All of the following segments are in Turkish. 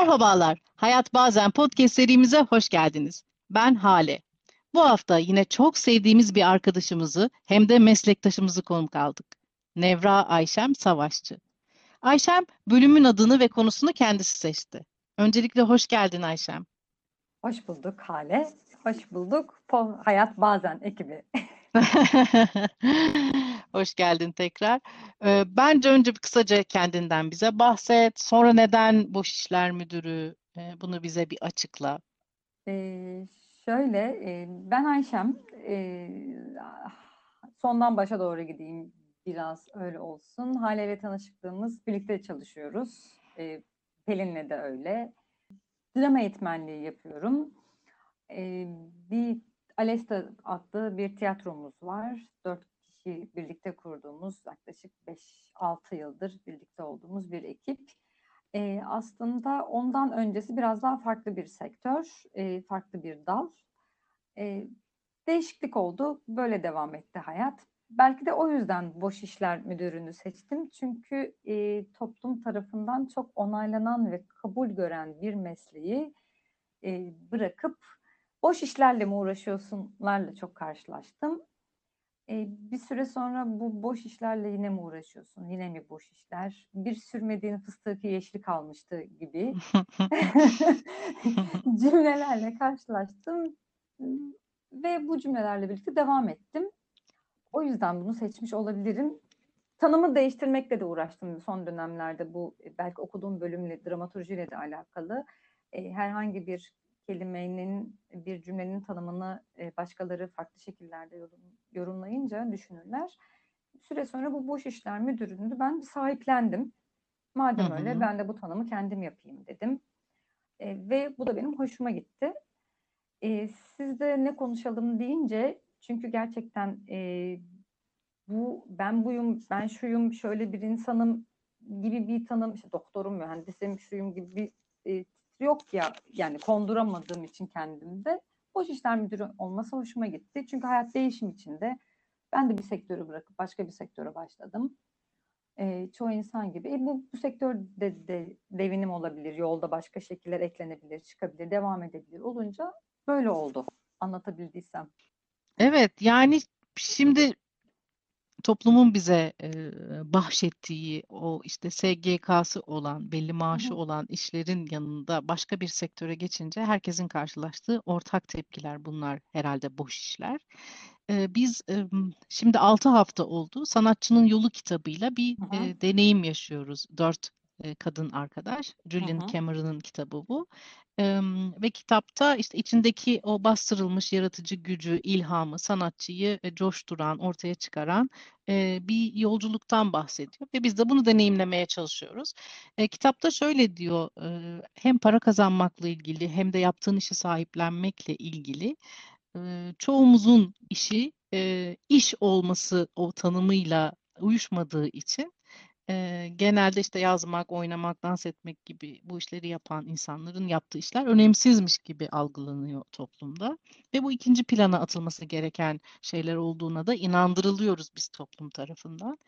Merhabalar, Hayat Bazen podcast serimize hoş geldiniz. Ben Hale. Bu hafta yine çok sevdiğimiz bir arkadaşımızı hem de meslektaşımızı konuk aldık. Nevra Ayşem Savaşçı. Ayşem bölümün adını ve konusunu kendisi seçti. Öncelikle hoş geldin Ayşem. Hoş bulduk Hale. Hoş bulduk Po Hayat Bazen ekibi. Hoş geldin tekrar. Ee, bence önce bir kısaca kendinden bize bahset. Sonra neden Boş İşler Müdürü? Ee, bunu bize bir açıkla. Ee, şöyle, e, ben Ayşem. E, sondan başa doğru gideyim biraz öyle olsun. Hale ile tanışıklığımız birlikte çalışıyoruz. E, Pelin'le de öyle. Drama eğitmenliği yapıyorum. E, bir Alesta adlı bir tiyatromuz var. Dört kişi birlikte kurduğumuz yaklaşık 5-6 yıldır birlikte olduğumuz bir ekip. E, aslında ondan öncesi biraz daha farklı bir sektör, e, farklı bir dal. E, değişiklik oldu, böyle devam etti hayat. Belki de o yüzden boş işler müdürünü seçtim. Çünkü e, toplum tarafından çok onaylanan ve kabul gören bir mesleği e, bırakıp boş işlerle mi uğraşıyorsunlarla çok karşılaştım. E, bir süre sonra bu boş işlerle yine mi uğraşıyorsun? Yine mi boş işler? Bir sürmediğin fıstığı ki yeşil kalmıştı gibi cümlelerle karşılaştım. Ve bu cümlelerle birlikte devam ettim. O yüzden bunu seçmiş olabilirim. Tanımı değiştirmekle de uğraştım son dönemlerde bu belki okuduğum bölümle dramaturjiyle de alakalı. E, herhangi bir kelimenin, bir cümlenin tanımını e, başkaları farklı şekillerde yorum, yorumlayınca düşünürler. Süre sonra bu boş işler müdürünü ben sahiplendim. Madem hı hı. öyle ben de bu tanımı kendim yapayım dedim. E, ve bu da benim hoşuma gitti. E, siz de ne konuşalım deyince çünkü gerçekten e, bu ben buyum, ben şuyum, şöyle bir insanım gibi bir tanım, işte doktorum, mühendisim, şuyum gibi bir e, yok ya yani konduramadığım için kendimde boş işler müdürü olması hoşuma gitti. Çünkü hayat değişim içinde ben de bir sektörü bırakıp başka bir sektöre başladım. E, çoğu insan gibi. E, bu, bu sektörde de devinim olabilir, yolda başka şekiller eklenebilir, çıkabilir, devam edebilir olunca böyle oldu anlatabildiysem. Evet yani şimdi toplumun bize e, bahşettiği o işte SGK'sı olan, belli maaşı hı olan işlerin yanında başka bir sektöre geçince herkesin karşılaştığı ortak tepkiler bunlar herhalde boş işler. E, biz e, şimdi 6 hafta oldu Sanatçının Yolu kitabıyla bir hı hı. Deneyim yaşıyoruz. Kadın arkadaş. Julian Cameron'ın kitabı bu. Ve kitapta işte içindeki o bastırılmış yaratıcı gücü, ilhamı, sanatçıyı e, coşturan, ortaya çıkaran e, bir yolculuktan bahsediyor. Ve biz de bunu deneyimlemeye çalışıyoruz. E, kitapta şöyle diyor, e, hem para kazanmakla ilgili hem de yaptığın işi sahiplenmekle ilgili e, çoğumuzun işi e, iş olması o tanımıyla uyuşmadığı için genelde işte yazmak, oynamak, dans etmek gibi bu işleri yapan insanların yaptığı işler önemsizmiş gibi algılanıyor toplumda. Ve bu ikinci plana atılması gereken şeyler olduğuna da inandırılıyoruz biz toplum tarafından.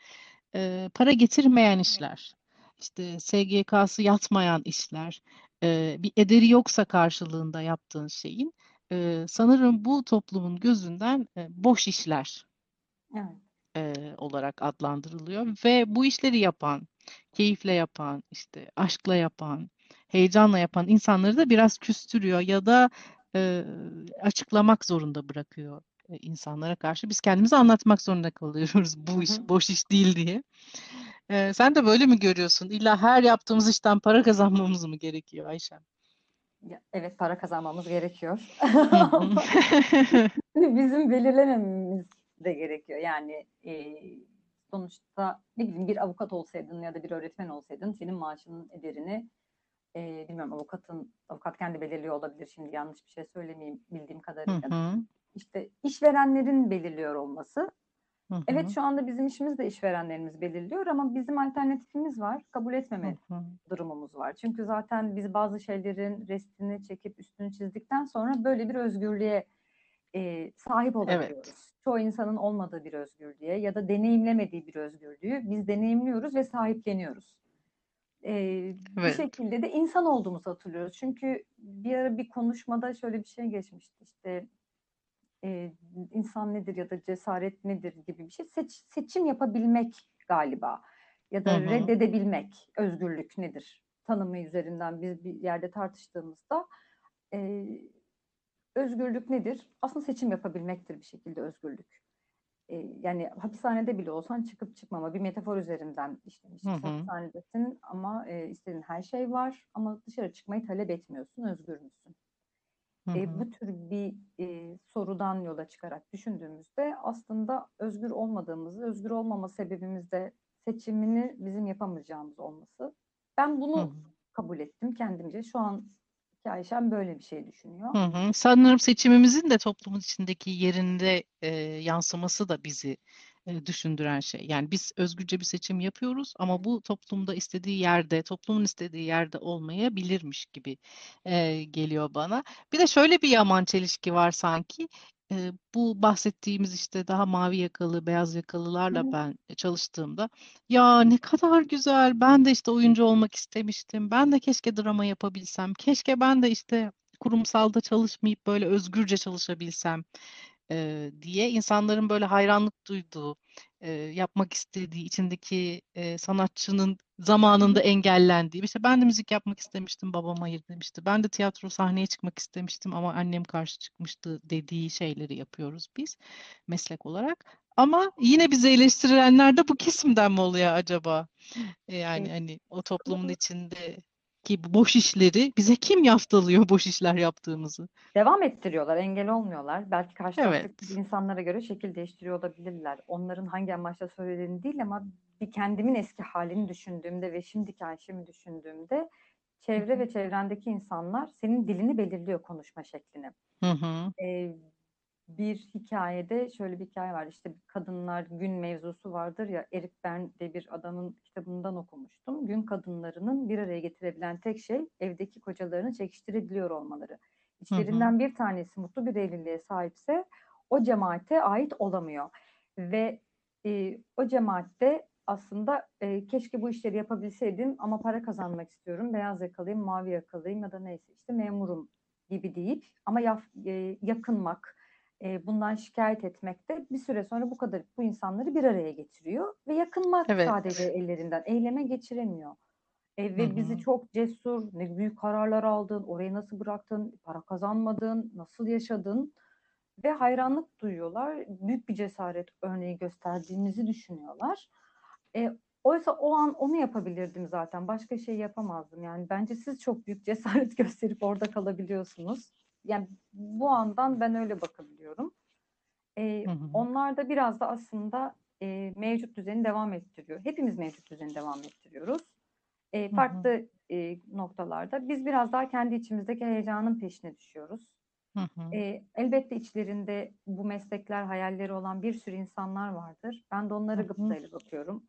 E, para getirmeyen işler, işte SGK'sı yatmayan işler, e, bir ederi yoksa karşılığında yaptığın şeyin e, sanırım bu toplumun gözünden e, boş işler. Evet e, olarak adlandırılıyor ve bu işleri yapan, keyifle yapan, işte aşkla yapan, heyecanla yapan insanları da biraz küstürüyor ya da e, açıklamak zorunda bırakıyor e, insanlara karşı. Biz kendimizi anlatmak zorunda kalıyoruz bu iş boş iş değil diye. E, sen de böyle mi görüyorsun? İlla her yaptığımız işten para kazanmamız mı gerekiyor Ayşem? Evet para kazanmamız gerekiyor. Bizim belirlememiz de gerekiyor. Yani e, sonuçta ne bileyim bir avukat olsaydın ya da bir öğretmen olsaydın senin maaşının ederini e, bilmiyorum avukatın avukat kendi belirliyor olabilir şimdi yanlış bir şey söylemeyeyim bildiğim kadarıyla. Hı hı. İşte işverenlerin belirliyor olması. Hı hı. Evet şu anda bizim işimiz de işverenlerimiz belirliyor ama bizim alternatifimiz var. Kabul etmeme hı hı. durumumuz var. Çünkü zaten biz bazı şeylerin restini çekip üstünü çizdikten sonra böyle bir özgürlüğe e, sahip olabiliyoruz. Evet çoğu insanın olmadığı bir özgürlüğe ya da deneyimlemediği bir özgürlüğü biz deneyimliyoruz ve sahipleniyoruz. Bir Evet. şekilde de insan olduğumuzu hatırlıyoruz. Çünkü bir ara bir konuşmada şöyle bir şey geçmişti işte eee, insan nedir ya da cesaret nedir gibi bir şey. Seç, seçim yapabilmek galiba ya da hı. reddedebilmek, özgürlük nedir tanımı üzerinden biz bir yerde tartıştığımızda eee, özgürlük nedir? Aslında seçim yapabilmektir bir şekilde özgürlük. Eee, yani hapishanede bile olsan çıkıp çıkmama bir metafor üzerinden işlemişiz. Hı hı. Hapishanedesin ama e, istediğin her şey var ama dışarı çıkmayı talep etmiyorsun, özgür müsün? Hı E, hı. bu tür bir e, sorudan yola çıkarak düşündüğümüzde aslında özgür olmadığımızı, özgür olmama sebebimiz de seçimini bizim yapamayacağımız olması. Ben Hı bunu hı. kabul ettim kendimce. Şu an Ayşem böyle bir şey düşünüyor. Hı hı. Sanırım seçimimizin de toplumun içindeki yerinde e, yansıması da bizi e, düşündüren şey. Yani biz özgürce bir seçim yapıyoruz ama bu toplumda istediği yerde, toplumun istediği yerde olmayabilirmiş gibi e, geliyor bana. Bir de şöyle bir yaman çelişki var sanki. E, bu bahsettiğimiz işte daha mavi yakalı, beyaz yakalılarla ben çalıştığımda ya ne kadar güzel. Ben de işte oyuncu olmak istemiştim. Ben de keşke drama yapabilsem. Keşke ben de işte kurumsalda çalışmayıp böyle özgürce çalışabilsem e, diye insanların böyle hayranlık duyduğu, e, yapmak istediği, içindeki e, sanatçının zamanında engellendiği. İşte ben de müzik yapmak istemiştim, babam hayır demişti. Ben de tiyatro sahneye çıkmak istemiştim ama annem karşı çıkmıştı dediği şeyleri yapıyoruz biz meslek olarak. Ama yine bizi eleştirilenler de bu kesimden mi oluyor acaba? E, Yani hani o toplumun içindeki bu boş işleri bize kim yaftalıyor boş işler yaptığımızı? Devam ettiriyorlar, engel olmuyorlar. Belki karşı taraftaki Evet. insanlara göre şekil değiştiriyor olabilirler. Onların hangi amaçla söylediğini değil ama kendimin eski halini düşündüğümde ve şimdiki Ayşe'mi düşündüğümde çevre ve çevrendeki insanlar senin dilini belirliyor konuşma şeklini. Hı hı. Ee, bir hikayede şöyle bir hikaye var. İşte kadınlar gün mevzusu vardır ya Erik Berne de bir adamın kitabından okumuştum. Gün kadınlarının bir araya getirebilen tek şey evdeki kocalarını çekiştirebiliyor olmaları. Hı hı. İçlerinden bir tanesi mutlu bir evliliğe sahipse o cemaate ait olamıyor. Ve e, o cemaatte aslında e, keşke bu işleri yapabilseydim ama para kazanmak istiyorum. Beyaz yakalıyım, mavi yakalıyım ya da neyse işte memurum gibi deyip ama yaf, e, yakınmak, e, bundan şikayet etmek de bir süre sonra bu kadar bu insanları bir araya getiriyor ve yakınmak sadece Evet. ellerinden eyleme geçiremiyor. E, ve bizi hı. çok cesur, ne büyük kararlar aldın, orayı nasıl bıraktın, para kazanmadın, nasıl yaşadın ve hayranlık duyuyorlar. Büyük bir cesaret örneği gösterdiğimizi düşünüyorlar. E, oysa o an onu yapabilirdim zaten. Başka şey yapamazdım. Yani bence siz çok büyük cesaret gösterip orada kalabiliyorsunuz. Yani bu andan ben öyle bakabiliyorum. E, Hı hı. onlar da biraz da aslında e, mevcut düzeni devam ettiriyor. Hepimiz mevcut düzeni devam ettiriyoruz. E, Hı hı. farklı e, noktalarda. Biz biraz daha kendi içimizdeki heyecanın peşine düşüyoruz. Hı hı. E, elbette içlerinde bu meslekler hayalleri olan bir sürü insanlar vardır. Ben de onlara Hı hı. gıptayla bakıyorum.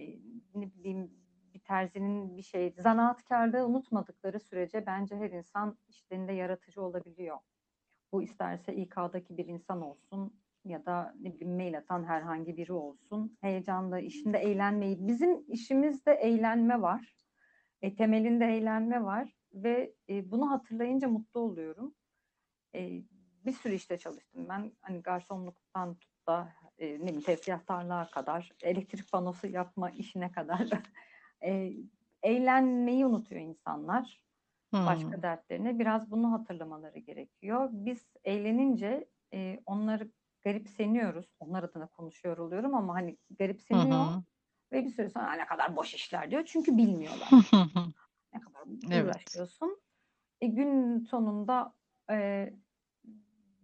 E, ne bileyim bir terzinin bir şey, zanaatkarlığı unutmadıkları sürece bence her insan işlerinde yaratıcı olabiliyor. Bu isterse İK'daki bir insan olsun ya da ne bileyim mail atan herhangi biri olsun. Heyecanla işinde eğlenmeyi. Bizim işimizde eğlenme var. E, temelinde eğlenme var ve e, bunu hatırlayınca mutlu oluyorum. E, bir sürü işte çalıştım ben. Hani garsonluktan tut da e, ne bileyim kadar, elektrik panosu yapma işine kadar e, eğlenmeyi unutuyor insanlar. Hı. Başka dertlerine. Biraz bunu hatırlamaları gerekiyor. Biz eğlenince e, onları garipseniyoruz. Onlar adına konuşuyor oluyorum ama hani garipseniyor hı. ve bir süre sonra "Aa, ne kadar boş işler diyor. Çünkü bilmiyorlar. Ne kadar Evet. uğraşıyorsun. E, gün sonunda e,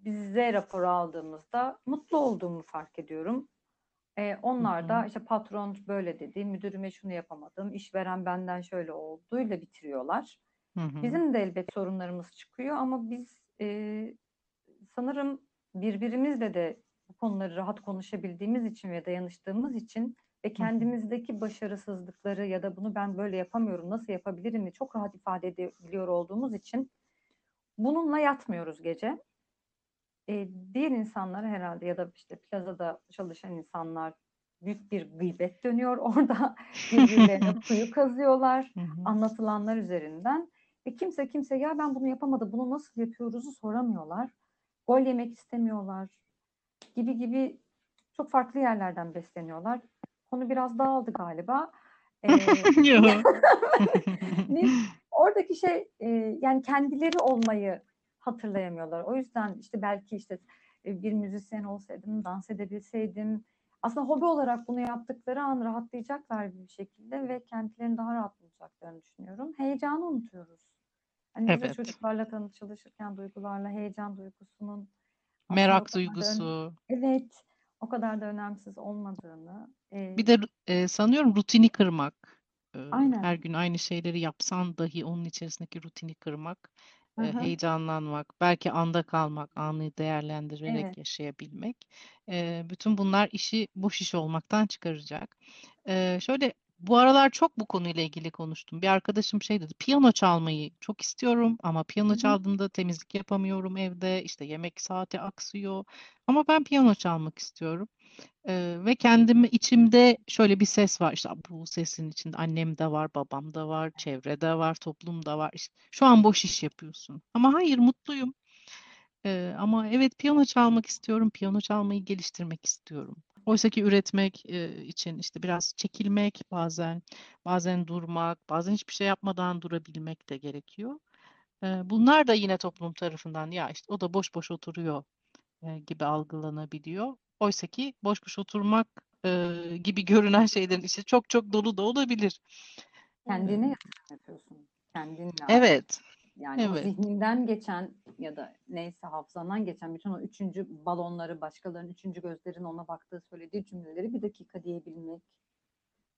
bize raporu aldığımızda mutlu olduğumu fark ediyorum. E, Hı onlar da işte patron böyle dedi, müdürüme şunu yapamadım, işveren benden şöyle olduğuyla bitiriyorlar. Hı hı. Bizim de elbet sorunlarımız çıkıyor ama biz e, sanırım birbirimizle de bu konuları rahat konuşabildiğimiz için ve dayanıştığımız için ve kendimizdeki başarısızlıkları ya da bunu ben böyle yapamıyorum, nasıl yapabilirim çok rahat ifade edebiliyor olduğumuz için bununla yatmıyoruz gece. E, diğer insanlara herhalde ya da işte plazada çalışan insanlar büyük bir gıybet dönüyor orada. Birbirlerine kuyu kazıyorlar anlatılanlar üzerinden. Ve kimse kimse ya ben bunu yapamadım, bunu nasıl yapıyoruzu soramıyorlar. Gol yemek istemiyorlar gibi gibi çok farklı yerlerden besleniyorlar. Konu biraz dağıldı galiba. Ee, biz oradaki şey e, yani kendileri olmayı hatırlayamıyorlar. O yüzden işte belki işte e, bir müzisyen olsaydım, dans edebilseydim. Aslında hobi olarak bunu yaptıkları an rahatlayacaklar bir şekilde ve kendilerini daha rahat bulacaklarını düşünüyorum. Heyecanı unutuyoruz. Hani biz Evet. çocuklarla tanı çalışırken duygularla heyecan duygusunun Merak duygusu. evet o kadar da önemsiz olmadığını e, Bir de e, sanıyorum rutini kırmak. E, Aynen. her gün aynı şeyleri yapsan dahi onun içerisindeki rutini kırmak, Hı hı. heyecanlanmak, belki anda kalmak, anı değerlendirerek Evet. yaşayabilmek. Bütün bunlar işi boş iş olmaktan çıkaracak. Şöyle bu aralar çok bu konuyla ilgili konuştum. Bir arkadaşım şey dedi, piyano çalmayı çok istiyorum ama piyano hı. çaldığımda temizlik yapamıyorum evde, işte yemek saati aksıyor. Ama ben piyano çalmak istiyorum. Ee, ve kendimi içimde şöyle bir ses var. İşte bu sesin içinde annem de var, babam da var, çevrede var, toplumda var. İşte şu an boş iş yapıyorsun. Ama hayır mutluyum. Ee, ama evet piyano çalmak istiyorum, piyano çalmayı geliştirmek istiyorum. Oysa ki üretmek e, için işte biraz çekilmek, bazen bazen durmak, bazen hiçbir şey yapmadan durabilmek de gerekiyor. Ee, bunlar da yine toplum tarafından ya işte o da boş boş oturuyor e, gibi algılanabiliyor. Oysa ki boş boş oturmak e, gibi görünen şeylerin içi çok çok dolu da olabilir. Kendine yatırım yapıyorsun. Kendinle evet, Yani evet. zihninden geçen ya da neyse hafızandan geçen bütün o üçüncü balonları, başkalarının üçüncü gözlerin ona baktığı söylediği cümleleri bir dakika diyebilmek.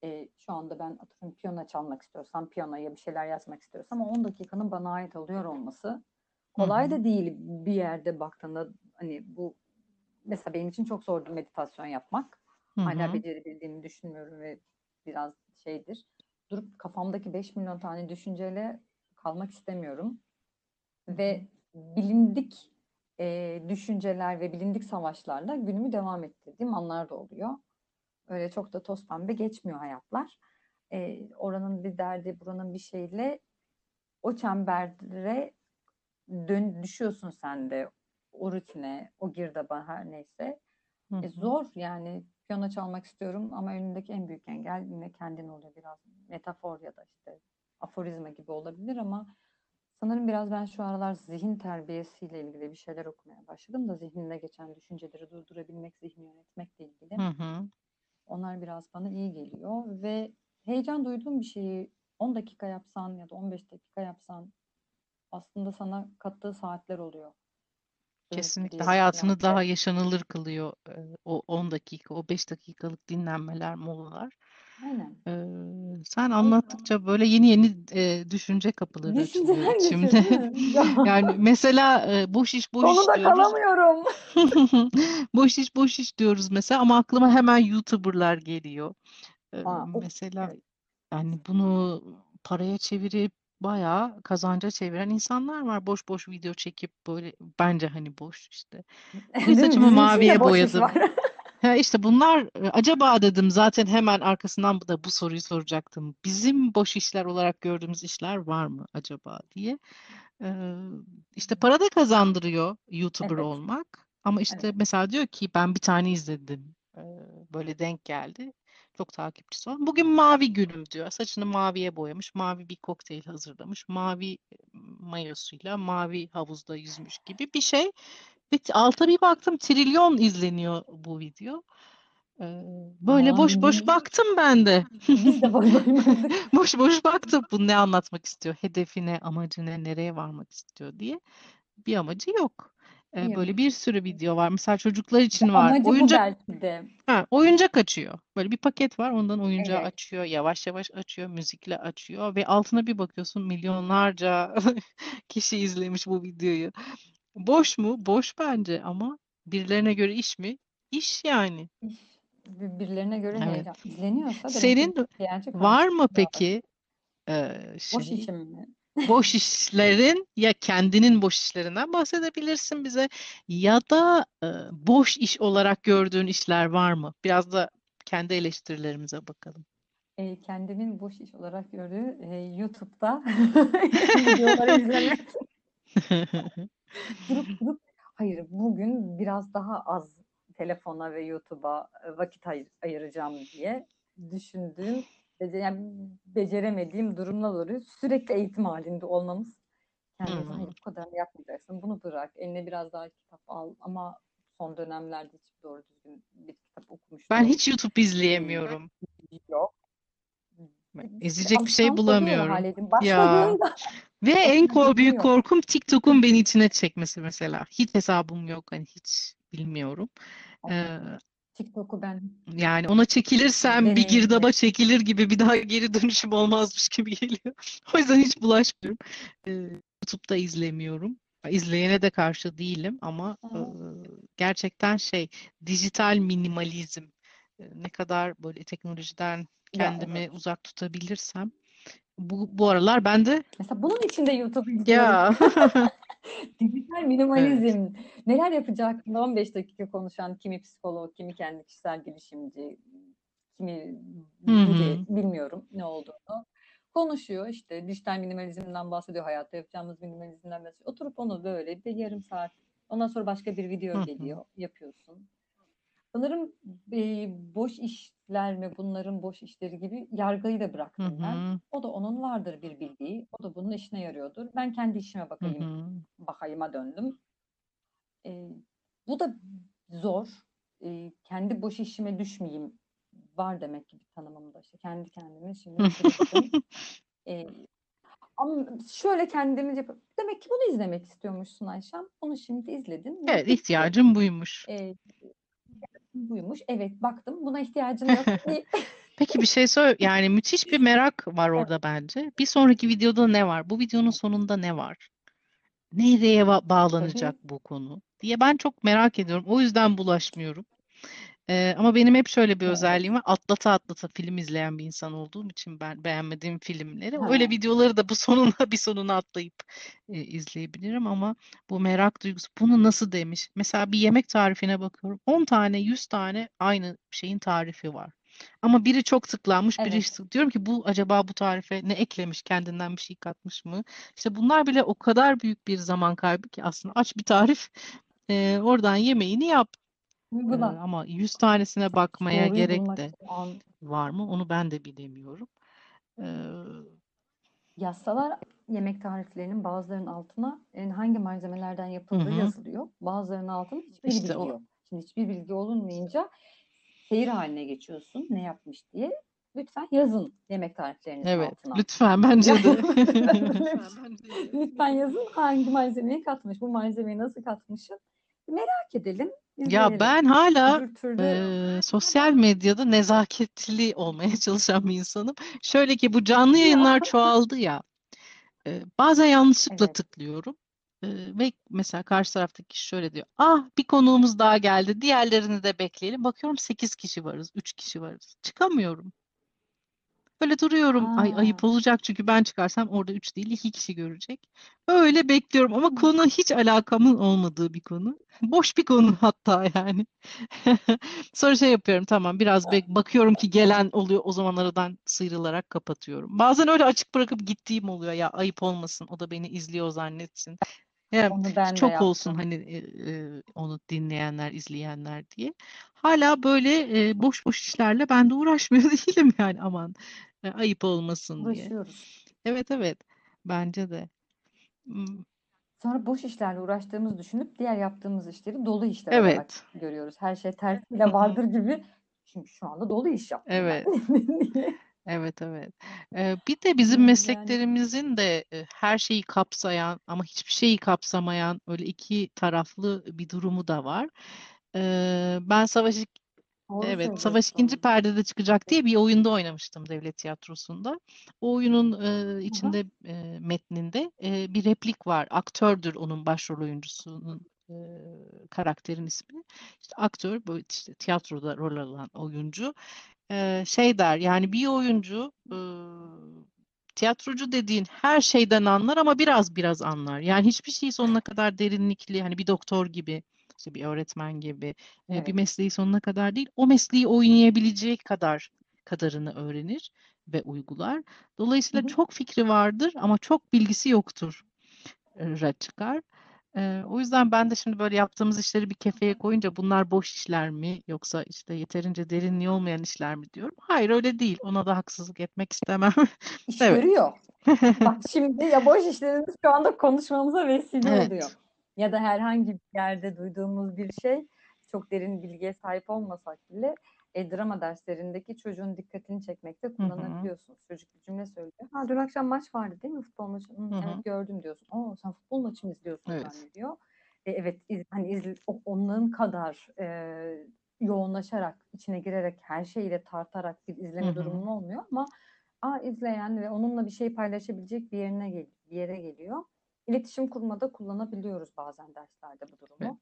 Ee, şu anda ben atıyorum piyano çalmak istiyorsam, piyanoya bir şeyler yazmak istiyorsam o 10 dakikanın bana ait oluyor olması kolay hı. da değil bir yerde baktığında hani bu mesela benim için çok zordu meditasyon yapmak. Hala becerebildiğimi düşünmüyorum ve biraz şeydir. Durup kafamdaki 5 milyon tane düşünceyle kalmak istemiyorum. Ve bilindik e, düşünceler ve bilindik savaşlarla günümü devam ettirdiğim anlar da oluyor. Öyle çok da toz pembe geçmiyor hayatlar. E, oranın bir derdi, buranın bir şeyle o çembere dön, düşüyorsun sen de o rutine, o girdaba her neyse. Hı E, zor yani piyano çalmak istiyorum ama önündeki en büyük engel yine kendin oluyor biraz metafor ya da işte aforizma gibi olabilir ama sanırım biraz ben şu aralar zihin terbiyesiyle ilgili bir şeyler okumaya başladım da zihninde geçen düşünceleri durdurabilmek, zihni yönetmekle ilgili. Hı hı. Onlar biraz bana iyi geliyor ve heyecan duyduğum bir şeyi 10 dakika yapsan ya da 15 dakika yapsan aslında sana kattığı saatler oluyor. Kesinlikle hayatını daha yaşanılır kılıyor o 10 dakika, o 5 dakikalık dinlenmeler, molalar. Aynen. Ee, sen anlattıkça böyle yeni yeni e, düşünce kapıları açılıyor düşünceler geçiyor içimde. değil mi? Ya. Yani mesela e, boş iş boş iş Konuda diyoruz. kalamıyorum. Boş iş boş iş diyoruz mesela ama aklıma hemen YouTuber'lar geliyor. Ee, Aa, of, mesela evet. yani bunu paraya çevirip bayağı kazanca çeviren insanlar var. Boş boş video çekip böyle bence hani boş işte. Bugün Değil mi? saçımı Bizim için de maviye boş iş boyadım. var. Ha işte bunlar e, acaba dedim zaten hemen arkasından da bu soruyu soracaktım. Bizim boş işler olarak gördüğümüz işler var mı acaba diye. Ee, işte para da kazandırıyor YouTuber Evet, olmak. Ama işte evet. mesela diyor ki ben bir tane izledim. Ee, böyle denk geldi. Çok takipçisi olan. Bugün mavi gülüm diyor. Saçını maviye boyamış. Mavi bir kokteyl hazırlamış. Mavi e, mayosuyla mavi havuzda yüzmüş gibi bir şey. Alta bir baktım trilyon izleniyor bu video. Ee, böyle boş boş Mavi. baktım ben de. Biz de boş boş. Boş boş baktım. Bu ne anlatmak istiyor? Hedefi ne, amacı ne, nereye varmak istiyor diye. Bir amacı yok. Ee, Bir böyle bir sürü video var. Mesela çocuklar için var. amacı bu Oyuncak belki de. ha, oyuncak açıyor. Böyle bir paket var. Ondan oyuncağı Evet. açıyor. Yavaş yavaş açıyor. Müzikle açıyor. Ve altına bir bakıyorsun milyonlarca kişi izlemiş bu videoyu. Boş mu? Boş bence ama birilerine göre iş mi? İş yani. İş birbirlerine göre Evet. heyecan. İzleniyorsa demek Senin bir ihtiyacı var mı peki e, Boş şey işim mi? boş işlerin ya kendinin boş işlerinden bahsedebilirsin bize ya da e, boş iş olarak gördüğün işler var mı? Biraz da kendi eleştirilerimize bakalım. E, kendimin boş iş olarak gördüğü e, YouTube'da videoları izlemek. Durup durup hayır bugün biraz daha az telefona ve YouTube'a e, vakit ayır- ayıracağım diye düşündüğüm yani beceremediğim durumlar oluyor. Sürekli eğitim halinde olmamız. Kendimize Hmm. hayır bu kadar yapmayacaksın. Bunu bırak. Eline biraz daha kitap al ama son dönemlerde hiç doğru düzgün bir kitap okumuş Ben hiç YouTube izleyemiyorum. yok. İzleyecek bir şey bulamıyorum. Başladığında Ve en büyük korkum TikTok'un beni içine çekmesi mesela. Hiç hesabım yok. Hani hiç bilmiyorum. Ee, TikTok'u ben yani ona çekilirsem bir girdaba çekilir gibi bir daha geri dönüşüm olmazmış gibi geliyor. O yüzden hiç bulaşmıyorum. Ee, YouTube'da izlemiyorum. İzleyene de karşı değilim ama e, gerçekten şey dijital minimalizm e, ne kadar böyle teknolojiden Ya kendimi evet. uzak tutabilirsem bu bu aralar ben de Mesela bunun için de YouTube izliyorum. ya Dijital minimalizm. Neler yapacağı hakkında 15 dakika konuşan kimi psikolog, kimi kendi kişisel gelişimci, kimi biri bilmiyorum ne olduğunu konuşuyor. İşte dijital minimalizmden bahsediyor, hayatta yapacağımız minimalizmden bahsediyor. Oturup onu böyle bir yarım saat, ondan sonra başka bir video hı. geliyor, yapıyorsun. Sanırım e, boş işler mi bunların boş işleri gibi yargıyı da bıraktım ben. hı. O da onun vardır bir bildiği. O da bunun işine yarıyordur. Ben kendi işime bakayım. hı. Bakayıma döndüm. Ee, bu da zor. Ee, kendi boş işime düşmeyeyim. Var demek ki bir tanımımda. İşte kendi kendime şimdi. Ee, ama şöyle kendimiz yap. Demek ki bunu izlemek istiyormuşsun Ayşem. Bunu şimdi izledin. ve Evet, ihtiyacım buymuş. Ee, buymuş. Evet baktım. Buna ihtiyacın yok. Peki bir şey söyle, yani müthiş bir merak var orada bence. Bir sonraki videoda ne var? Bu videonun sonunda ne var? Nereye ba- bağlanacak bu konu diye ben çok merak ediyorum. O yüzden bulaşmıyorum. Ee, ama benim hep şöyle bir Evet. özelliğim var. Atlata atlata film izleyen bir insan olduğum için ben beğenmediğim filmleri öyle videoları da bu sonuna bir sonuna atlayıp e, izleyebilirim ama bu merak duygusu bunu nasıl demiş? Mesela bir yemek tarifine bakıyorum. 10 tane 100 tane aynı şeyin tarifi var. Ama biri çok tıklanmış, biri Evet. hiç tık- Diyorum ki bu acaba bu tarife ne eklemiş, kendinden bir şey katmış mı? İşte bunlar bile o kadar büyük bir zaman kaybı ki aslında aç bir tarif, e, oradan yemeğini yap. Ee, Uygula. ama 100 tanesine bakmaya Doğruyu gerek bulmak de an var mı? Onu ben de bilemiyorum. Ee, Yazsalar yemek tariflerinin bazılarının altına en hangi malzemelerden yapıldığı Hı yazılıyor. Bazılarının altında hiçbir İşte bilgi o. yok. Şimdi hiçbir bilgi olunmayınca seyir haline geçiyorsun. Ne yapmış diye. Lütfen yazın yemek tariflerinizin Evet, altına. lütfen bence de. Lütfen yazın hangi malzemeyi katmış, bu malzemeyi nasıl katmışım. Merak edelim, Ya ben hala Öbür türlü e, sosyal medyada nezaketli olmaya çalışan bir insanım. Şöyle ki bu canlı yayınlar çoğaldı ya. e, bazen yanlışlıkla Evet. tıklıyorum. E, ve mesela karşı taraftaki kişi şöyle diyor. Ah bir konuğumuz daha geldi. Diğerlerini de bekleyelim. Bakıyorum 8 kişi varız, 3 kişi varız. Çıkamıyorum. Böyle duruyorum. Ay ayıp olacak çünkü ben çıkarsam orada 3 değil 2 kişi görecek. Öyle bekliyorum ama konu hiç alakamın olmadığı bir konu. Boş bir konu hatta yani. Sonra şey yapıyorum tamam biraz bek bakıyorum ki gelen oluyor o zaman aradan sıyrılarak kapatıyorum. Bazen öyle açık bırakıp gittiğim oluyor ya ayıp olmasın o da beni izliyor zannetsin. Ya onu ben de çok olsun hani e, e, onu dinleyenler, izleyenler diye. Hala böyle e, boş boş işlerle ben de uğraşmıyor değilim yani aman e, ayıp olmasın diye. Uğraşıyoruz. Evet evet bence de. Hmm, Sonra boş işlerle uğraştığımızı düşünüp diğer yaptığımız işleri dolu işler olarak Evet. görüyoruz. Her şey tersiyle vardır gibi. Çünkü şu anda dolu iş yaptım Evet. ben. Evet evet. Ee, bir de bizim Yani mesleklerimizin de e, her şeyi kapsayan ama hiçbir şeyi kapsamayan öyle iki taraflı bir durumu da var. Ee, ben Savaş doğru Evet, Savaş İkinci söylüyorsun. Perdede çıkacak diye bir oyunda oynamıştım devlet tiyatrosunda. O oyunun e, Hı hı. içinde e, metninde e, bir replik var. Aktördür onun başrol oyuncusunun e, karakterin ismi. İşte aktör bu işte tiyatroda rol alan oyuncu e, şey der yani bir oyuncu e, tiyatrocu dediğin her şeyden anlar ama biraz biraz anlar. Yani hiçbir şeyi sonuna kadar derinlikli hani bir doktor gibi işte bir öğretmen gibi e, bir Evet. mesleği sonuna kadar değil, o mesleği oynayabileceği kadar kadarını öğrenir ve uygular. Hı Dolayısıyla hı. çok fikri vardır ama çok bilgisi yoktur e, ra çıkar. E, o yüzden ben de şimdi böyle yaptığımız işleri bir kefeye koyunca bunlar boş işler mi yoksa işte yeterince derinliği olmayan işler mi diyorum. Hayır öyle değil. Ona da haksızlık etmek istemem. İş Evet. görüyor. Bak şimdi ya boş işlerimiz şu anda konuşmamıza vesile Evet. oluyor. Ya da herhangi bir yerde duyduğumuz bir şey çok derin bilgiye sahip olmasak bile e, drama derslerindeki çocuğun dikkatini çekmekte kullanabiliyorsunuz. Çocuk bir cümle söylüyor. Ha dün akşam maç vardı değil mi futbol maçı? Hı, evet gördüm diyorsun. Oo sen futbol maçı mı izliyorsun Evet. zannediyor. E, evet iz- hani o- onların kadar e, yoğunlaşarak içine girerek her şeyiyle tartarak bir izleme hı. durumun olmuyor ama a izleyen ve onunla bir şey paylaşabilecek bir yerine gel bir yere geliyor. İletişim kurmada kullanabiliyoruz bazen derslerde bu Evet. durumu.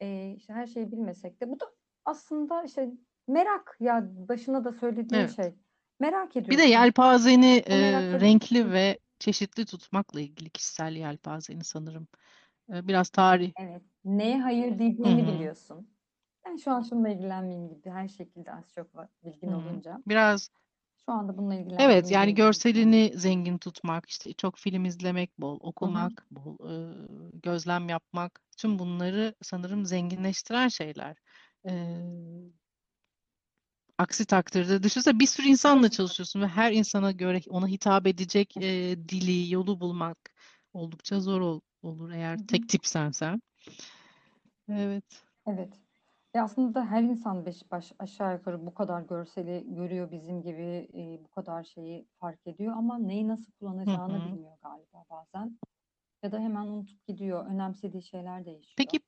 E, işte her şeyi bilmesek de bu da aslında işte merak ya başına da söylediğin Evet. şey. Merak Bir de yelpazeni e, renkli ve çeşitli tutmakla ilgili kişisel yelpazeni sanırım. E, biraz tarih. Evet. Neye hayır Hı diyeceğini hı. biliyorsun. Ben şu an şununla ilgilenmeyeyim gibi her şekilde az çok bilgin Hı hı. olunca. Biraz Şu anda bununla evet ilgilenmeyeyim yani görselini zengin tutmak, işte çok film izlemek, bol okumak, bol e, gözlem yapmak, tüm bunları sanırım zenginleştiren şeyler. E, aksi takdirde düşünsene bir sürü insanla çalışıyorsun ve her insana göre ona hitap edecek e, dili, yolu bulmak oldukça zor ol- olur eğer Hı hı. tek tipsen sen. Evet. Evet. E aslında her insan beş baş aşağı yukarı bu kadar görseli görüyor bizim gibi e, bu kadar şeyi fark ediyor ama neyi nasıl Hı kullanacağını hı. bilmiyor galiba bazen. Ya da hemen unutup gidiyor. Önemsediği şeyler değişiyor. Peki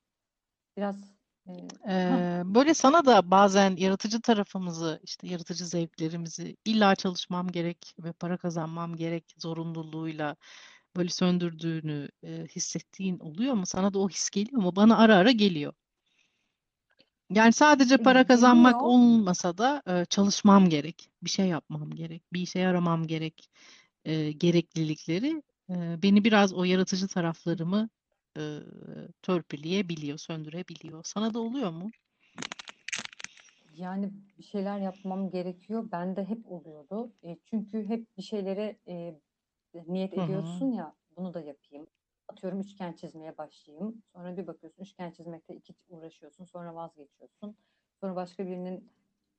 Biraz e, Ee, böyle sana da bazen yaratıcı tarafımızı, işte yaratıcı zevklerimizi illa çalışmam gerek ve para kazanmam gerek zorunluluğuyla böyle söndürdüğünü e, hissettiğin oluyor mu? Sana da o his geliyor mu? Bana ara ara geliyor. Yani sadece para kazanmak geliyor. olmasa da e, çalışmam gerek, bir şey yapmam gerek, bir işe yaramam gerek e, gereklilikleri e, beni biraz o yaratıcı taraflarımı e, törpüleyebiliyor, söndürebiliyor. Sana da oluyor mu? Yani bir şeyler yapmam gerekiyor. Bende hep oluyordu. E, çünkü hep bir şeylere e, niyet Hı hı. ediyorsun ya bunu da yapayım. Atıyorum üçgen çizmeye başlayayım. Sonra bir bakıyorsun üçgen çizmekte iki uğraşıyorsun. Sonra vazgeçiyorsun. Sonra başka birinin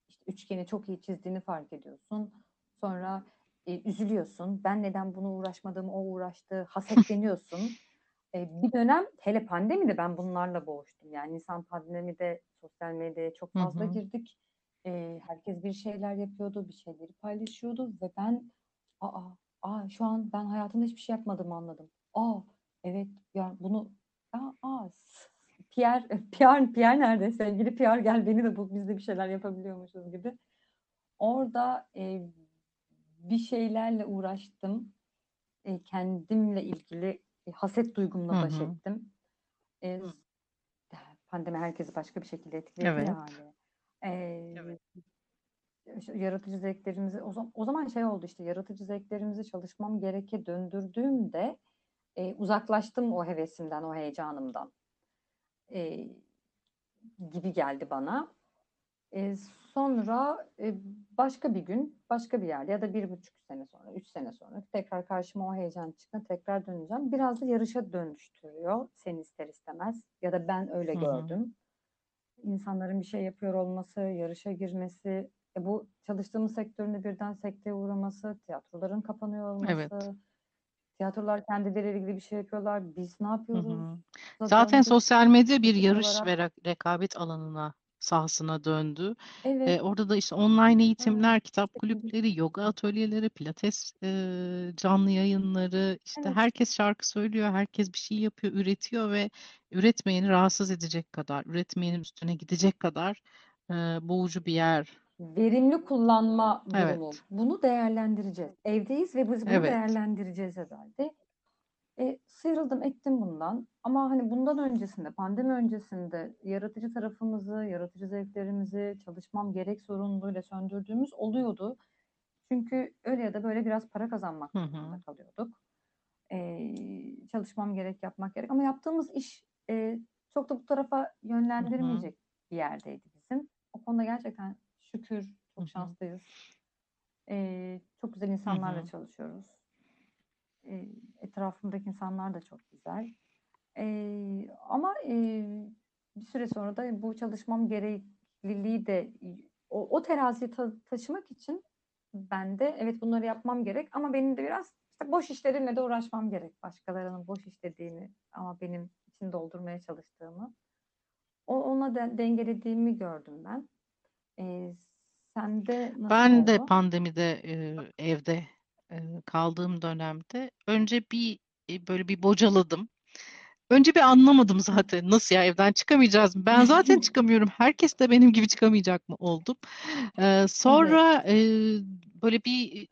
işte üçgeni çok iyi çizdiğini fark ediyorsun. Sonra e, üzülüyorsun. Ben neden bunu uğraşmadığımı o uğraştı. Hasetleniyorsun. E, bir dönem hele pandemide ben bunlarla boğuştum. Yani insan pandemide sosyal medyaya çok fazla hı. girdik. E, herkes bir şeyler yapıyordu, bir şeyleri paylaşıyordu ve ben aa, aa şu an ben hayatımda hiçbir şey yapmadığımı anladım. Aa evet ya bunu s- Pierre, Pierre, Pierre nerede? Sevgili Pierre gel beni de bul. Biz de bir şeyler yapabiliyormuşuz gibi. Orada e, bir şeylerle uğraştım. E, kendimle ilgili e, haset duygumla baş ettim. E, Hı. pandemi herkesi başka bir şekilde etkiledi Evet. ya hali. E, Evet. yaratıcı zevklerimizi o zaman, o zaman şey oldu işte yaratıcı zevklerimizi çalışmam gereke döndürdüğümde e, uzaklaştım o hevesimden, o heyecanımdan e, gibi geldi bana. E, sonra e, başka bir gün, başka bir yerde ya da bir buçuk sene sonra, üç sene sonra tekrar karşıma o heyecan çıktı, tekrar döneceğim. Biraz da yarışa dönüştürüyor seni ister istemez ya da ben öyle Hı hı. gördüm. İnsanların bir şey yapıyor olması, yarışa girmesi, e, bu çalıştığımız sektöründe birden sekteye uğraması, tiyatroların kapanıyor Evet. Tiyatrolar kendileriyle ilgili bir şey yapıyorlar, biz ne Hı yapıyoruz? hı. da Zaten döndük sosyal medya bir yarış olarak. ve re- rekabet alanına, sahasına döndü. Evet, E, orada da işte online eğitimler, kitap şekilde. kulüpleri, yoga atölyeleri, pilates e, canlı yayınları, işte Evet. herkes şarkı söylüyor, herkes bir şey yapıyor, üretiyor ve üretmeyeni rahatsız edecek kadar, üretmeyenin üstüne gidecek kadar e, boğucu bir yer. Verimli kullanma durumu. Evet, Bunu değerlendireceğiz. Evdeyiz ve biz bunu evet. değerlendireceğiz herhalde. E, sıyrıldım ettim bundan. Ama hani bundan öncesinde, pandemi öncesinde yaratıcı tarafımızı, yaratıcı zevklerimizi çalışmam gerek sorumluluğuyla söndürdüğümüz oluyordu. Çünkü öyle ya da böyle biraz para kazanmak Hı hı. kalıyorduk. E, çalışmam gerek, yapmak gerek. Ama yaptığımız iş e, çok da bu tarafa Hı hı. yönlendirmeyecek bir yerdeydi bizim. O konuda gerçekten şükür çok şanslıyız. Eee, çok güzel insanlarla hı. çalışıyoruz. Eee, etrafımdaki insanlar da çok güzel. Eee, ama eee, bir süre sonra da bu çalışmam gerekliliği de o, o teraziyi ta- taşımak için ben de evet bunları yapmam gerek ama benim de biraz işte boş işlerimle de uğraşmam gerek. Başkalarının boş işlediğini ama benim için doldurmaya çalıştığımı. O ona de, dengelediğimi gördüm ben. Eee sende nasıl Ben de oldu? pandemide e, evde e, kaldığım dönemde önce bir e, böyle bir bocaladım. Önce bir anlamadım zaten nasıl ya evden çıkamayacağız mı? Ben zaten çıkamıyorum. Herkes de benim gibi çıkamayacak mı oldum. Ee, Evet. sonra böyle bir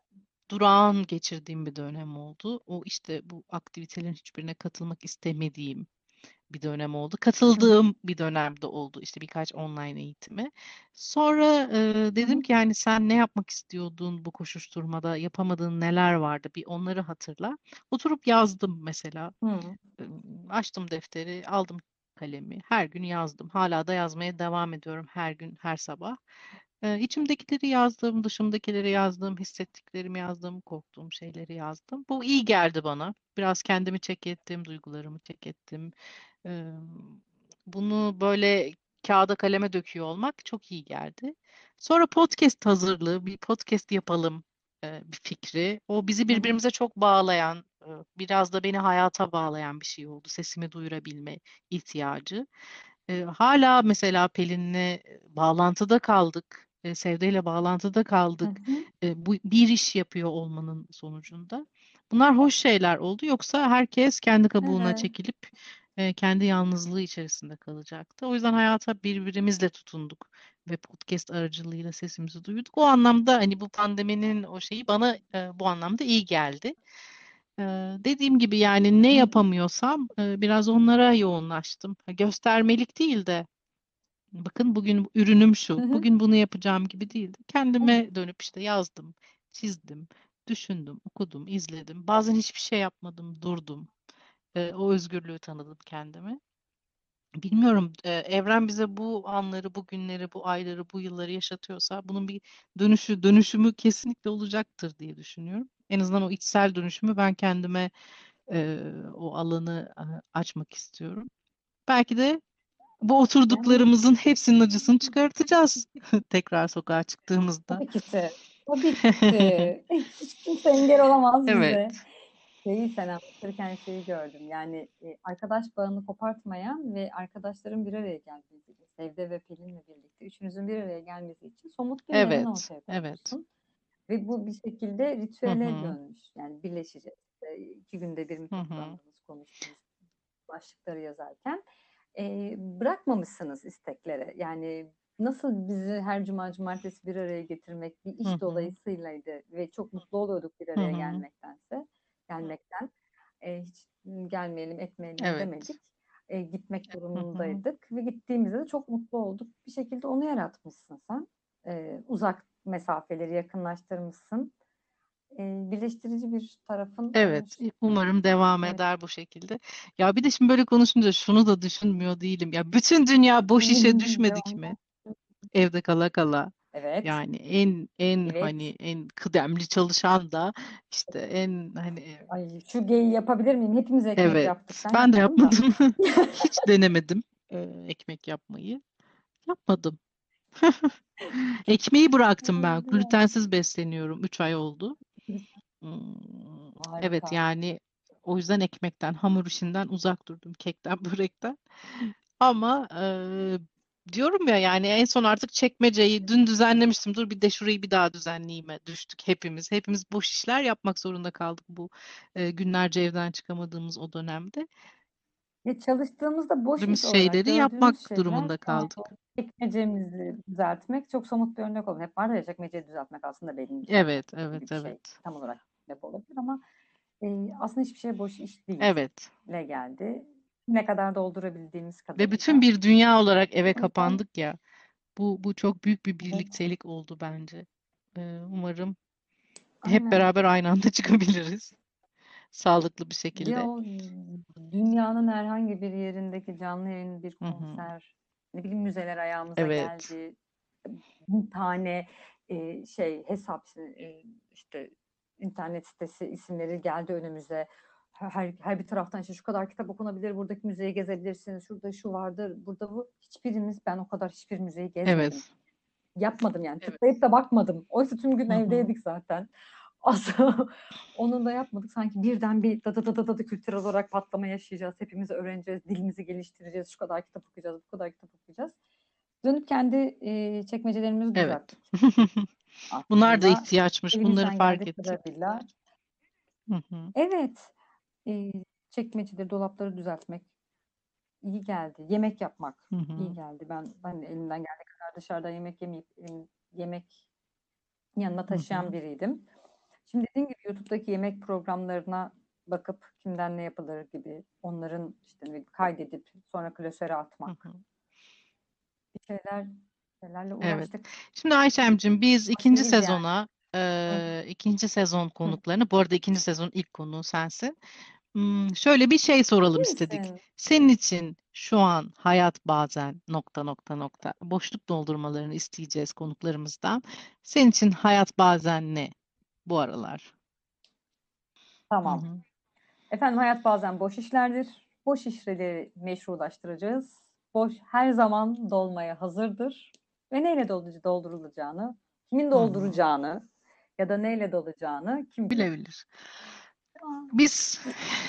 durağan geçirdiğim bir dönem oldu. O işte bu aktivitelerin hiçbirine katılmak istemediğim bir dönem oldu. Katıldığım bir dönemde oldu işte birkaç online eğitime. Sonra e, dedim ki yani sen ne yapmak istiyordun bu koşuşturmada? Yapamadığın neler vardı? Bir onları hatırla. Oturup yazdım mesela. Hı. Açtım defteri, aldım kalemi. Her gün yazdım. Hala da yazmaya devam ediyorum her gün, her sabah. E, içimdekileri yazdım, dışımdakileri yazdım, hissettiklerimi yazdım, korktuğum şeyleri yazdım. Bu iyi geldi bana. Biraz kendimi çek ettim, duygularımı çek ettim. Ee, Bunu böyle kağıda kaleme döküyor olmak çok iyi geldi. Sonra podcast hazırlığı, bir podcast yapalım e, bir fikri. O bizi Hı hı. birbirimize çok bağlayan, e, biraz da beni hayata bağlayan bir şey oldu. Sesimi duyurabilme ihtiyacı. E, hala mesela Pelin'le bağlantıda kaldık. E, Sevde ile bağlantıda Hı kaldık. hı. Bu bir iş yapıyor olmanın sonucunda. Bunlar hoş şeyler oldu. Yoksa herkes kendi kabuğuna Evet. çekilip e, kendi yalnızlığı içerisinde kalacaktı. O yüzden hayata birbirimizle tutunduk ve podcast aracılığıyla sesimizi duyduk. O anlamda hani bu pandeminin o şeyi bana e, bu anlamda iyi geldi. E, dediğim gibi yani ne yapamıyorsam e, biraz onlara yoğunlaştım. Göstermelik değil de bakın bugün ürünüm şu, bugün bunu yapacağım gibi değildi. Kendime dönüp işte yazdım, çizdim, düşündüm, okudum, izledim. Bazen hiçbir şey yapmadım, durdum. E, o özgürlüğü tanıdım kendime. Bilmiyorum, e, evren bize bu anları, bu günleri, bu ayları, bu yılları yaşatıyorsa bunun bir dönüşü, dönüşümü kesinlikle olacaktır diye düşünüyorum. En azından o içsel dönüşümü ben kendime e, o alanı açmak istiyorum. Belki de bu oturduklarımızın hepsinin acısını çıkartacağız tekrar sokağa çıktığımızda. tabii ki. Tabii ki. Hiç kimse engel olamaz bize. Şeyi sen anlatırken şeyi gördüm. Yani e, arkadaş bağını kopartmayan ve arkadaşların bir araya gelmesi, Sevde ve Pelin'le birlikte üçünüzün bir araya gelmesi için somut bir neden evet, ortaya evet. Ve bu bir şekilde ritüele hı, dönmüş. Yani birleşeceğiz. E, iki günde bir mi toplandınız, konuştunuz başlıkları yazarken. E, bırakmamışsınız isteklere. Yani nasıl bizi her cuma cumartesi bir araya getirmek bir iş hı, dolayısıylaydı ve çok mutlu oluyorduk bir araya hı. gelmektense gelmekten e, hiç gelmeyelim etmeyelim Evet. demedik. E, gitmek durumundaydık ve gittiğimizde de çok mutlu olduk. Bir şekilde onu yaratmışsın sen. E, uzak mesafeleri yakınlaştırmışsın. Birleştirici bir tarafın Evet, umarım devam Evet. eder bu şekilde. Ya bir de şimdi böyle konuşunca şunu da düşünmüyor değilim. Ya bütün dünya boş işe düşmedik mi? Evde kala kala. Evet. Yani en en Evet. hani en kıdemli çalışan da işte en hani Ay şu geyi yapabilir miyim? Hepimiz ekmek evet yaptık. Ben ben de yapmadım da. yapmadım. Hiç denemedim e, ekmek yapmayı. Yapmadım. Ekmeği bıraktım ben. Glutensiz besleniyorum. 3 ay oldu. Hmm, Evet Harika. yani o yüzden ekmekten, hamur işinden uzak durdum. Kekten, börekten. Ama e, diyorum ya yani en son artık çekmeceyi dün düzenlemiştim. Dur bir de şurayı bir daha düzenleyeyim'e düştük hepimiz. Hepimiz boş işler yapmak zorunda kaldık bu e, günlerce evden çıkamadığımız o dönemde. Ya çalıştığımızda boş iş olarak şeyleri yapmak gördüğümüz durumunda şeyler yani kaldık. çekmecemizi düzeltmek çok somut bir örnek olur. Hep var ya çekmeceyi düzeltmek aslında belini Evet, düzeltmek gibi evet, bir şey. evet. Tam olarak olabilir ama e, aslında hiçbir şey boş iş değil. Evet. Ne geldi? Ne kadar doldurabildiğimiz Ve kadarıyla. bütün bir dünya olarak eve kapandık ya. Bu bu çok büyük bir birliktelik oldu bence. Ee, umarım hep aynen. beraber aynı anda çıkabiliriz. Sağlıklı bir Ya şekilde. o dünyanın herhangi bir yerindeki canlı yayın bir Hı hı. konser, ne bileyim müzeler ayağımıza Evet. geldi. Bir tane e, şey hesap e, işte internet sitesi isimleri geldi önümüze. Her, her bir taraftan işte şu kadar kitap okunabilir, buradaki müzeyi gezebilirsiniz, şurada şu vardır, burada bu. Hiçbirimiz, ben o kadar hiçbir müzeyi gezmedim. Evet. Yapmadım yani. Evet. Tıklayıp da bakmadım. Oysa tüm gün Hı hı. evdeydik zaten. Aslında onu da yapmadık. Sanki birden bir da da da da da da kültürel olarak patlama yaşayacağız. Hepimiz öğreneceğiz, dilimizi geliştireceğiz. Şu kadar kitap okuyacağız, bu kadar kitap okuyacağız. Dönüp kendi e, çekmecelerimizi Evet. düzelttik Bunlar da ihtiyaçmış. Bunları fark ettik. Evet. E, çekmeceleri, dolapları düzeltmek iyi geldi. Yemek yapmak Hı iyi hı. geldi. Ben ben de elimden geldiği kadar dışarıda yemek yemeyip em, yemek yanına Hı taşıyan hı. biriydim. Şimdi dediğim gibi YouTube'daki yemek programlarına bakıp kimden ne yapılır gibi onların işte ne bileyim kaydedip sonra klasöre Hı atmak. hı. Bir şeyler şeylerle Evet. uğraştık. Şimdi Ayşem'cim biz ikinci Başarılıyız yani. sezona Hı hı. ikinci sezon Hı. konuklarını bu arada ikinci sezonun ilk konuğu sensin. Hmm, şöyle bir şey soralım istedik. Senin için şu an hayat bazen nokta nokta nokta boşluk doldurmalarını isteyeceğiz konuklarımızdan. Senin için hayat bazen ne bu aralar? Hı Tamam. hı. Efendim hayat bazen boş işlerdir. Boş işleri meşrulaştıracağız. Boş her zaman dolmaya hazırdır. Ve neyle doldu- doldurulacağını, kimin Hı hı. dolduracağını ya da neyle dolacağını kim bilir? Bilebilir. Biz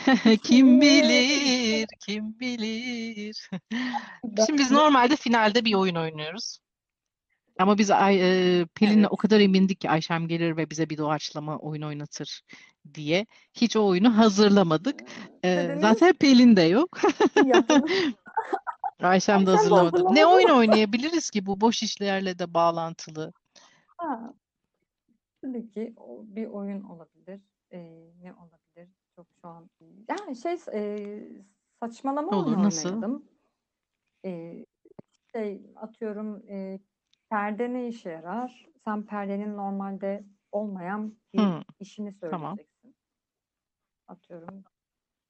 kim bilir? kim bilir. Şimdi biz de normalde finalde bir oyun oynuyoruz. Ama biz Ay, e, Pelin'le evet. o kadar emindik ki Ayşem gelir ve bize bir doğaçlama oyun oynatır diye. Hiç o oyunu hazırlamadık. E, zaten Pelin de yok. Ayşem de hazırlamadı. Ne oyun oynayabiliriz ki bu boş işlerle de bağlantılı? Ha, tabii ki bir oyun olabilir. Ee, ne olabilir? Çok şu an. Yani şey e, saçmalama Olur, oyunu nasıl? oynayalım. Ee, şey atıyorum e, perde ne işe yarar? Sen perdenin normalde olmayan bir Hı, işini tamam. söyleyeceksin. Atıyorum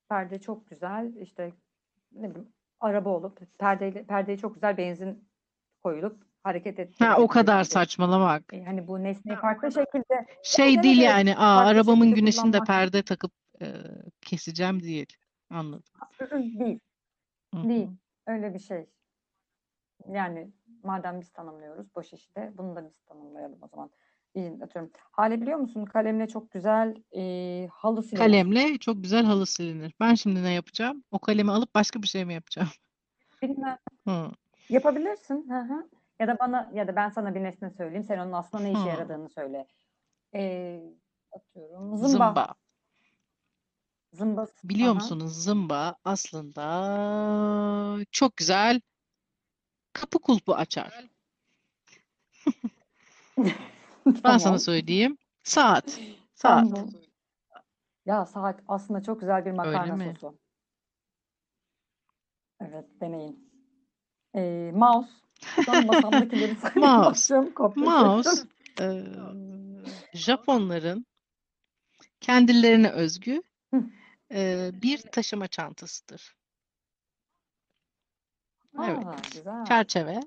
perde çok güzel işte ne bileyim araba olup perdeyle perdeyi çok güzel benzin koyulup hareket Ha o kadar gibi. saçmalamak. E, hani bu nesneyi farklı şekilde Şey evet değil yani, aa arabamın güneşinde kullanmak perde takıp e, keseceğim değil. Anladım. değil. Hı Değil. Öyle bir şey. Yani madem biz tanımlıyoruz boş işi de bunu da biz tanımlayalım o zaman. Atıyorum. Hale biliyor musun? Kalemle çok güzel e, halı silinir. Kalemle çok güzel halı silinir. Ben şimdi ne yapacağım? O kalemi alıp başka bir şey mi yapacağım? Bilmem. Hı. Yapabilirsin. Hı hı. Ya da bana ya da ben sana bir nesne söyleyeyim. Sen onun aslında ne işe Hı. yaradığını söyle. E, atıyorum. Zımba. Zımba. Zımba. Biliyor Aha. musunuz zımba aslında çok güzel kapı kulpu açar. Ben sana Tamam. söyleyeyim. Saat. Saat. Tamam. Ya saat aslında çok güzel bir Öyle makarna mi? sosu. Evet, deneyin. Ee, mouse. Şu an masamdakileri saymaya Mouse. Mouse e, Japonların kendilerine özgü e, bir taşıma çantasıdır. Evet. Aa, güzel. Çerçeve.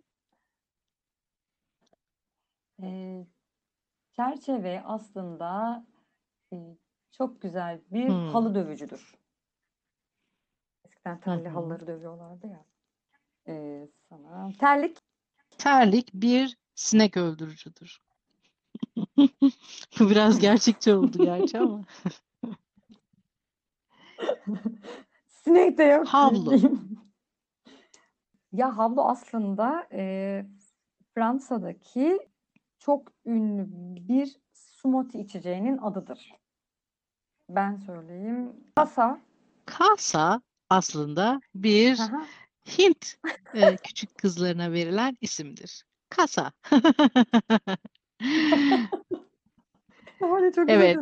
Ee, çerçeve aslında e, çok güzel bir Hmm. halı dövücüdür. Eskiden telli halıları dövüyorlardı ya. Ee, sana terlik. Terlik bir sinek öldürücüdür. Bu biraz gerçekçi oldu gerçi ama. Sinek de yok. Havlu. Ya havlu aslında e, Fransa'daki çok ünlü bir smoothie içeceğinin adıdır. Ben söyleyeyim. Kasa. Kasa aslında bir Aha. Hint e, küçük kızlarına verilen isimdir. Kasa. Çok Evet.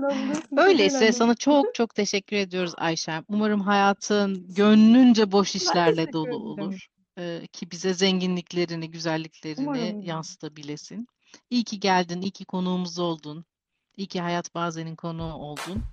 Öyleyse sana çok çok teşekkür ediyoruz Ayşem. Umarım hayatın gönlünce boş işlerle dolu olur. E, ki bize zenginliklerini, güzelliklerini Umarım. yansıtabilesin. İyi ki geldin, iyi ki konuğumuz oldun. İyi ki Hayat Bazen'in konuğu oldun.